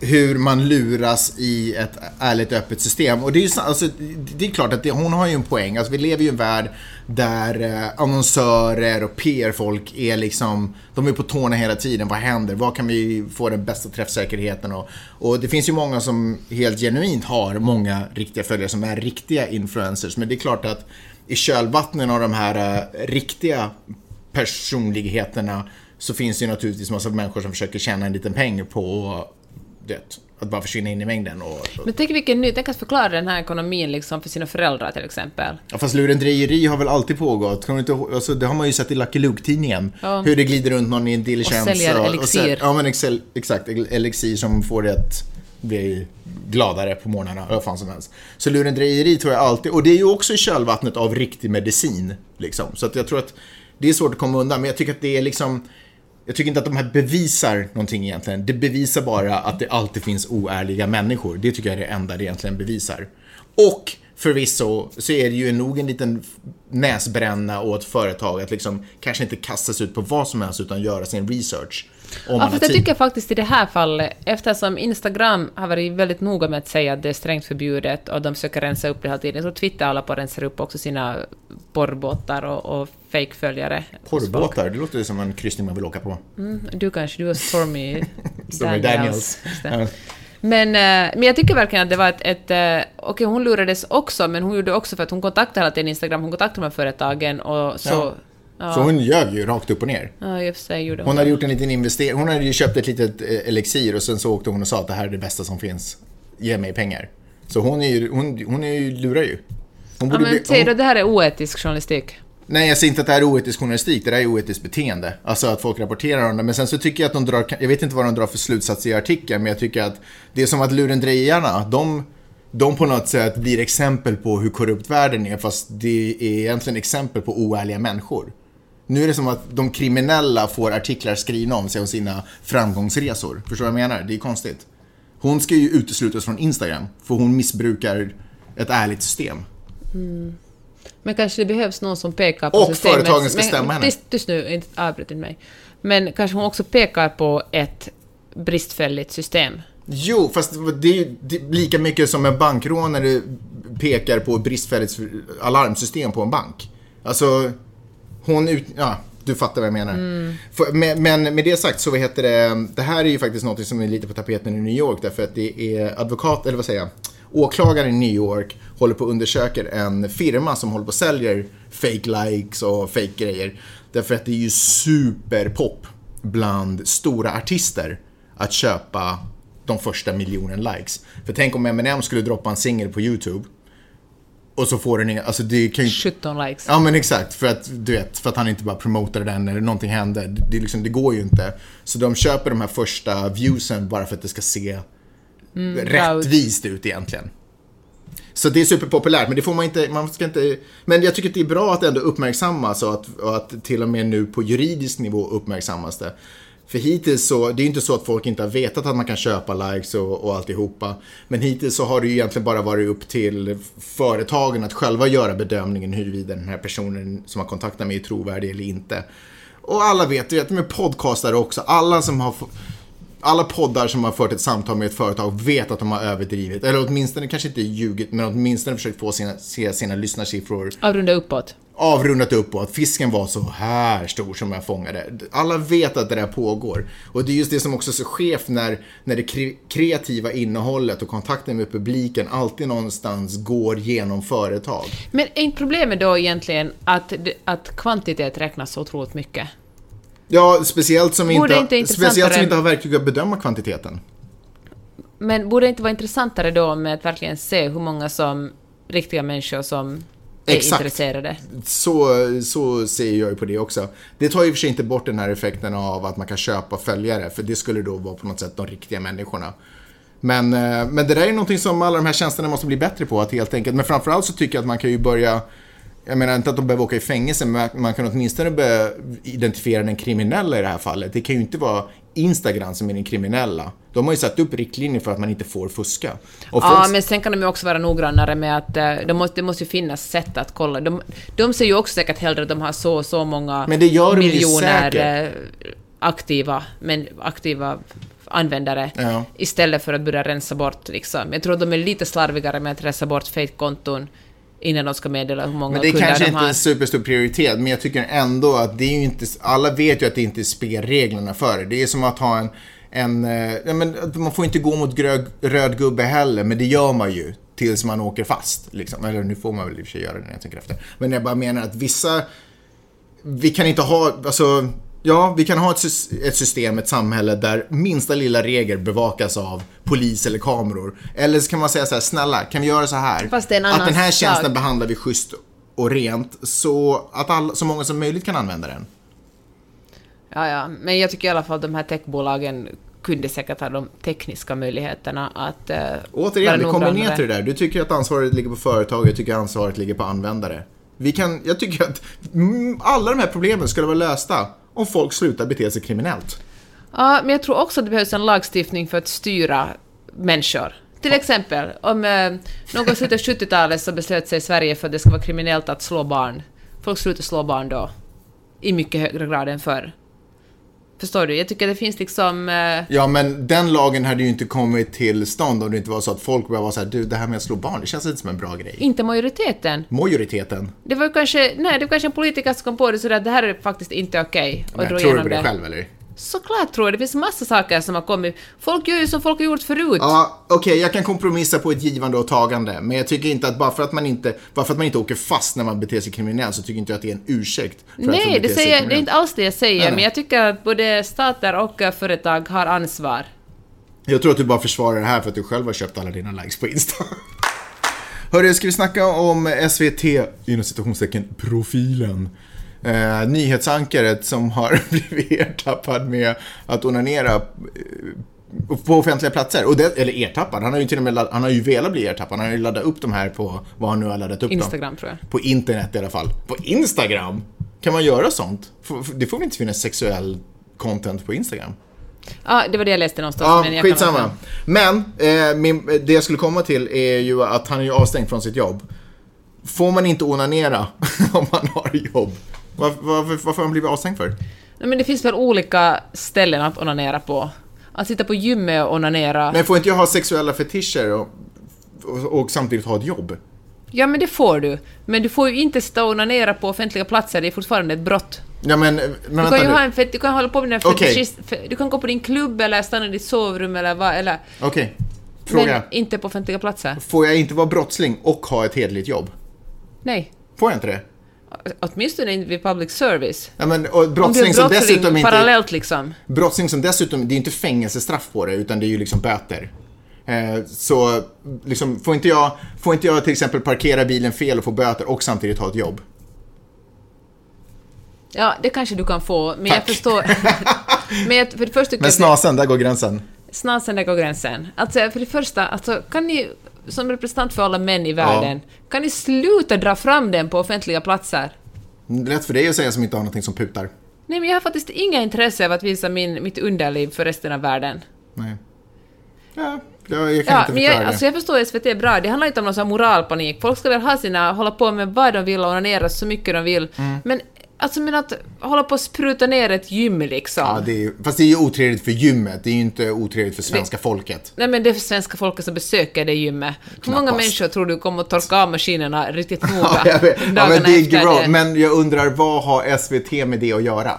hur man luras i ett ärligt öppet system. Och det är ju alltså, det är klart att det, hon har ju en poäng. Alltså, vi lever ju i en värld där eh, annonsörer och PR-folk är liksom, de är på tårna hela tiden. Vad händer? Vad kan vi få den bästa träffsäkerheten? Och, och det finns ju många som helt genuint har många riktiga följare som är riktiga influencers. Men det är klart att i kölvattnen av de här eh, riktiga personligheterna så finns det ju naturligtvis massa människor som försöker tjäna en liten peng på det, att bara försvinna in i mängden. Och, Men tänk vilken ny... Tänk att förklara den här ekonomin liksom för sina föräldrar till exempel. ja, fast lurendrejeri har väl alltid pågått? Kan inte, alltså, det har man ju sett i Lucky Luke-tidningen. Ja. Hur det glider runt någon i en diligens. säljer elixir. sä- ja, men excel, exakt. Elixir som får det att bli gladare på morgnarna, vad fan som helst. Så lurendrejeri tror jag alltid, och det är ju också i kölvattnet av riktig medicin. Liksom. Så att jag tror att det är svårt att komma undan, men jag tycker att det är liksom jag tycker inte att de här bevisar någonting egentligen. Det bevisar bara att det alltid finns oärliga människor. Det tycker jag är det enda det egentligen bevisar. Och förvisso så är det ju nog en liten näsbränna åt företag att liksom kanske inte kastas ut på vad som helst utan göra sin research. Om Ja, fast jag tycker faktiskt i det här fallet, eftersom Instagram har varit väldigt noga med att säga att det är strängt förbjudet och de försöker rensa upp det hela tiden, så Twitter håller på att rensa upp också sina porrbåtar och, och fejkföljare. Porrbåtar, det låter ju som en kryssning man vill åka på. Du kanske, du och Stormy <laughs> Daniels. Ja. Men, eh, men jag tycker verkligen att det var ett... ett eh, Okej, hon lurades också, men hon gjorde också för att hon kontaktade hela tiden Instagram, hon kontaktade de här företagen och så... Ja. Ja, Så hon ljög ju rakt upp och ner. ja gjorde hon hade gjort en liten investering. Hon hade ju köpt ett litet eh, elixir och sen så åkte hon och sa att det här är det bästa som finns. Ge mig pengar. Så hon är ju, hon, hon är ju, lurar ju. Hon Ja, borde men bli, säg då, hon, det här är oetisk journalistik. nej, jag säger inte att det här är oetisk journalistik. Det där är oetiskt beteende. Alltså att folk rapporterar om det. Men sen så tycker jag att de drar, jag vet inte vad de drar för slutsats i artikeln, men jag tycker att det är som att lurendrejarna, de, de på något sätt blir exempel på hur korrupt världen är, fast det är egentligen exempel på oärliga människor. Nu är det som att de kriminella får artiklar skrivna om sig och sina framgångsresor. Förstår du vad jag menar? Det är konstigt. Hon ska ju uteslutas från Instagram, för hon missbrukar ett ärligt system. Men kanske det behövs någon som pekar på Och systemet. företagen ska stämma henne. Tyst, tyst nu, inte avbryt mig. Men kanske hon också pekar på ett bristfälligt system. Jo, fast det är ju lika mycket som en bankrånare pekar på ett bristfälligt alarmsystem på en bank. Alltså, hon ut... Ja, du fattar vad jag menar. För, men, men med det sagt så vad heter det, det här är ju faktiskt något som är lite på tapeten i New York därför att det är advokat, eller vad säger jag, åklagare i New York håller på och undersöker en firma som håller på och säljer fake likes och fake grejer. Därför att det är ju superpop bland stora artister att köpa de första miljonen likes. För tänk om Eminem skulle droppa en singel på YouTube och så får den inga, alltså det kan ju 17 likes. Ja men exakt, för att du vet, för att han inte bara promotade den eller någonting hände. Det, liksom, det går ju inte. Så de köper de här första viewsen bara för att det ska se rättvist ut egentligen. Så det är superpopulärt, men det får man inte, man ska inte... Men jag tycker att det är bra att det ändå uppmärksammas och att, och att till och med nu på juridisk nivå uppmärksammas det. För hittills så, det är ju inte så att folk inte har vetat att man kan köpa likes och, och alltihopa. Men hittills så har det ju egentligen bara varit upp till företagen att själva göra bedömningen huruvida den här personen som har kontaktat mig är trovärdig eller inte. Och alla vet ju att med podcastare också, alla som har alla poddar som har fört ett samtal med ett företag vet att de har överdrivit. Eller åtminstone kanske inte ljugit, men åtminstone försökt få sina, se sina lyssnarsiffror Avrunda uppåt. avrundat upp och att fisken var så här stor som jag fångade. Alla vet att det där pågår. Och det är just det som också är så skevt när, när det kre- kreativa innehållet och kontakten med publiken alltid någonstans går genom företag. Men är inte problemet då egentligen att, att kvantitet räknas så otroligt mycket? Ja, speciellt som, Borde inte, inte speciellt som inte har verktyg att bedöma kvantiteten. Men borde det inte vara intressantare då med att verkligen se hur många som riktiga människor som är Exakt. intresserade? Så, så ser jag ju på det också. Det tar ju i och för sig inte bort den här effekten av att man kan köpa följare, för det skulle då vara på något sätt de riktiga människorna. Men, eh, men det där är någonting som alla de här tjänsterna måste bli bättre på, att helt enkelt, men framförallt så tycker jag att man kan ju börja jag menar inte att de behöver åka i fängelse, men man kan åtminstone börja identifiera den kriminella i det här fallet. Det kan ju inte vara Instagram som är den kriminella. De har ju satt upp riktlinjer för att man inte får fuska. Och Ja, folk- men sen kan de ju också vara noggrannare med att eh, de måste, det måste ju finnas sätt att kolla. De, de ser ju också säkert hellre att de har så och så många Men det gör de miljoner säkert. eh, aktiva, men aktiva användare Ja. istället för att börja rensa bort. Liksom. Jag tror att de är lite slarvigare med att rensa bort fake-konton innan de ska meddela hur många Men det är kunder kanske de inte har. en superstor prioritet, men jag tycker ändå att det är ju inte, alla vet ju att det inte är spelreglerna för det. Det är som att ha en, en eh, ja, men man får inte gå mot gröd, röd gubbe heller, men det gör man ju tills man åker fast. Liksom. Eller nu får man väl i och för sig göra det när jag tänker efter. Men jag bara menar att vissa, vi kan inte ha, alltså, ja, vi kan ha ett, sys- ett system, ett samhälle där minsta lilla regel bevakas av polis eller kameror. Eller så kan man säga så här, snälla, kan vi göra så här? Fast det är en att annan den här sak. tjänsten behandlar vi schysst och rent så att alla, så många som möjligt kan använda den. Ja, ja, men jag tycker i alla fall att de här techbolagen kunde säkert ha de tekniska möjligheterna att... Uh, Återigen, det kommer ner till det där. Du tycker att ansvaret ligger på företag, jag tycker att ansvaret ligger på användare. Vi kan, jag tycker att alla de här problemen skulle vara lösta om folk slutar bete sig kriminellt. Ja, men jag tror också att det behövs en lagstiftning för att styra människor. Till exempel, om eh, någon slutet 70-talet så beslöt sig Sverige för att det ska vara kriminellt att slå barn. Folk slutar slå barn då. I mycket högre grad än förr. Förstår du? Jag tycker det finns liksom... Eh, Ja, men den lagen hade ju inte kommit till stånd om det inte var så att folk började vara så här, du, det här med att slå barn, det känns inte som en bra grej. inte majoriteten. Majoriteten. Det var kanske, nej, det var kanske en politiker som kom på det sådär det här är faktiskt inte okej. och Men drog tror du på det själv eller? Såklart tror jag. Det finns massa saker som har kommit. Folk gör ju som folk har gjort förut. Ja, okej, jag kan kompromissa på ett givande och tagande. Men jag tycker inte att bara för att man inte, bara för att man inte åker fast när man beter sig kriminellt så tycker inte jag att det är en ursäkt. Nej, det, säger, det är inte alls det jag säger, Nej, men jag tycker att både stater och företag har ansvar. Jag tror att du bara försvarar det här för att du själv har köpt alla dina likes på Insta. Hörru, ska vi snacka om SVT, inom citationstecken, profilen. Eh, nyhetsankaret som har <laughs> blivit ertappad med att onanera eh, på offentliga platser. Och det, eller ertappad, han har ju till och med han har ju velat bli ertappad. Han har ju laddat upp de här på, vad han nu har laddat upp Instagram, dem. tror jag. På internet i alla fall. På Instagram? Kan man göra sånt? Det får väl inte finnas sexuell content på Instagram? Ja, det var det jag läste någonstans. Ja, men jag skitsamma. Men eh, min, det jag skulle komma till är ju att han är ju avstängd från sitt jobb. Får man inte onanera <laughs> om man har jobb? Varför, varför, varför har han blivit avstängd för? Nej, men det finns väl olika ställen att onanera på. Att sitta på gymmet och onanera. Men får inte jag ha sexuella fetischer och, och, och samtidigt ha ett jobb? Ja, men det får du. Men du får ju inte stå och onanera på offentliga platser, det är fortfarande ett brott. Ja men, men Du kan ju nu. ha en fet, du kan hålla på med en Okej. fetischist... fe- Du kan gå på din klubb eller stanna i ditt sovrum eller vad, eller... Okej, fråga. Men inte på offentliga platser. Får jag inte vara brottsling och ha ett hederligt jobb? Nej. Får jag inte det? Åtminstone inte vid public service. Ja, men, och brottsling som dessutom inte... parallellt liksom. Brottsling som dessutom, det är inte fängelsestraff på det, utan det är ju liksom böter. Eh, så, liksom, får inte, jag, får inte jag till exempel parkera bilen fel och få böter och samtidigt ha ett jobb? Ja, det kanske du kan få, men jag Tack. förstår... <laughs> men jag, för det första Men jag... snasen, där går gränsen. Snasen, där går gränsen. Alltså, för det första, alltså, kan ni som representant för alla män i världen, kan ni sluta dra fram den på offentliga platser? Lätt för dig att säga som inte har någonting som putar. Nej, men jag har faktiskt inga intresse av att visa min, mitt underliv för resten av världen. Nej. Ja, jag, jag kan Ja, inte men jag, det. alltså jag förstår SVT bra. Det handlar inte om någon moralpanik. Folk ska väl ha sina, hålla på med vad de vill och onanera så mycket de vill. Mm. Men alltså men att hålla på och spruta ner ett gym liksom. Ja, det är, fast det är ju otrevligt för gymmet, det är ju inte otrevligt för svenska folket. Nej men det är för svenska folket som besöker det gymmet. Hur många Knappast. människor tror du kommer att torka av maskinerna riktigt noga <laughs> Ja, ja, men det är bra. det? Men jag undrar, vad har SVT med det att göra?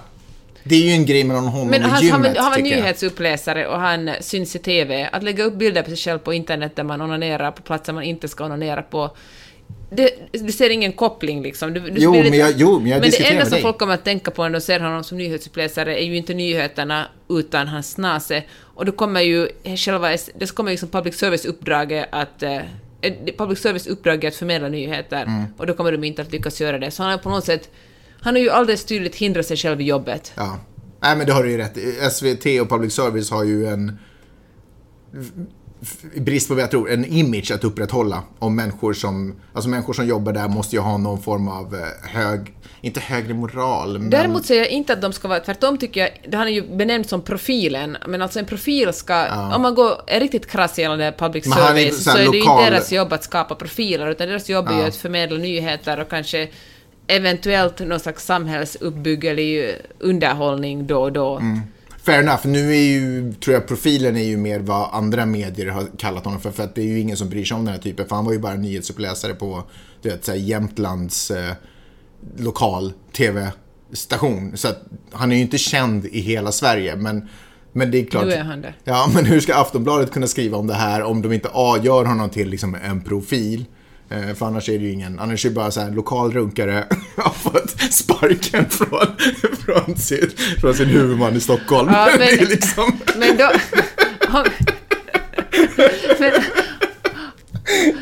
Det är ju en grej mellan honom Men och han, gymmet, han, han var nyhetsuppläsare och han syns i TV. Att lägga upp bilder på sig själv på internet där man onanerar på platser man inte ska onanera på. Det, du ser ingen koppling liksom. Du, du Jo, men jag- jo, men jag men det enda som dig. folk kommer att tänka på när de ser honom som nyhetsuppläsare är ju inte nyheterna utan hans nase. Och då kommer ju själva, det kommer ju som public service-uppdraget att eh, eh, public service-uppdraget att förmedla nyheter Mm. och då kommer de inte att lyckas göra det. Så han har på något sätt, han har ju alldeles tydligt hindrat sig själv i jobbet. Ja. Nej, men det har du ju rätt. SVT och public service har ju en i brist på jag tror, en image att upprätthålla om människor som, alltså människor som jobbar där måste ju ha någon form av eh, hög, inte högre moral, men... Däremot säger jag inte att de ska vara, tvärtom tycker jag, det har ju benämnt som profilen, men alltså en profil ska, om man går, är riktigt krass gällande public Men han är service, så här är det ju lokal- inte deras jobb att skapa profiler, utan deras jobb är ju Ja. att förmedla nyheter och kanske eventuellt någon slags samhällsuppbyggelig underhållning då och då. Mm. Fair enough. Nu är ju, tror jag profilen är ju mer vad andra medier har kallat honom för. För att det är ju ingen som bryr sig om den här typen. För han var ju bara nyhetsuppläsare på, du vet, så här Jämtlands eh, lokal tv-station. Så att han är ju inte känd i hela Sverige. Men, men det är klart. Nu är han det. Ja, men hur ska Aftonbladet kunna skriva om det här om de inte A, gör honom till liksom en profil? Eh, För annars är det ju ingen, annars är det bara så här lokal runkare <laughs> har fått sparken från, från, sin, från sin huvudman i Stockholm. Ja, men- <laughs> det är liksom, Men då... om-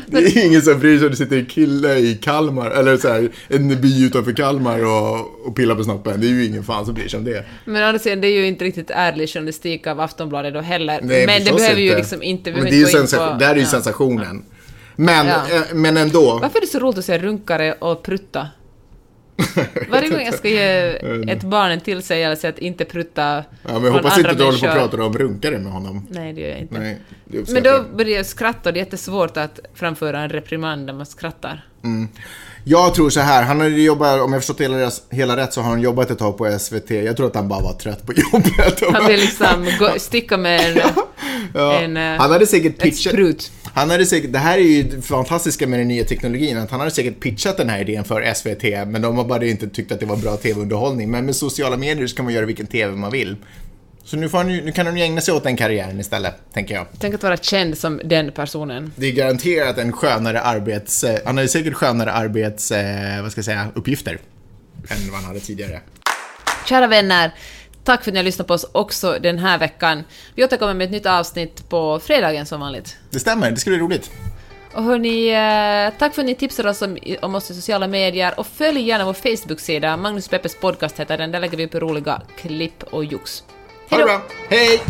men, det är ingen som bryr sig om det sitter en kille i Kalmar, eller så här, en by utanför Kalmar och, och pillar på snoppen. Det är ju ingen fan som bryr sig om det. men å det är ju inte riktigt ärlig journalistik av Aftonbladet då heller. Nej, men det behöver ju inte. liksom inte... Men det är ju på- det här är ju ja. sensationen. Men, Ja. eh, men ändå. Varför är det så roligt att säga runkare och prutta? <laughs> Varje gång jag ska ge ett barn en tillsägelse att inte prutta Ja, men jag hoppas inte du håller på och pratar om runkare med honom. Nej, det gör jag inte. Nej, Men då börjar jag skratta och det är jättesvårt att framföra en reprimand när man skrattar. Jag tror så här, han har jobbat, om jag förstått hela, hela rätt så har han jobbat ett tag på SVT. Jag tror att han bara var trött på <laughs> jobbet. Han vill liksom <laughs> gå, sticka med en, Ja. En, eh, Han hade säkert pitchat... sprut. Han hade säkert, det här är ju det fantastiska med den nya teknologin, att han hade säkert pitchat den här idén för SVT, men de har bara inte tyckt att det var bra tv-underhållning. Men med sociala medier så kan man göra vilken tv man vill. Så nu, han, nu kan han ju ägna sig åt den karriären istället, tänker jag. Tänk att vara känd som den personen. Det är garanterat en skönare arbets... Han har ju säkert skönare arbets... eh, Vad ska jag säga? Uppgifter. Än vad han hade tidigare. Kära vänner, tack för att ni har lyssnat på oss också den här veckan. Vi återkommer med ett nytt avsnitt på fredagen som vanligt. Det stämmer, det ska bli roligt. Och hörni, eh, tack för att ni tipsar oss om, om oss i sociala medier och följ gärna vår Facebook-sida, Magnus Peppes podcast heter den, där lägger vi upp roliga klipp och jox. Hejdå! bra. Hej!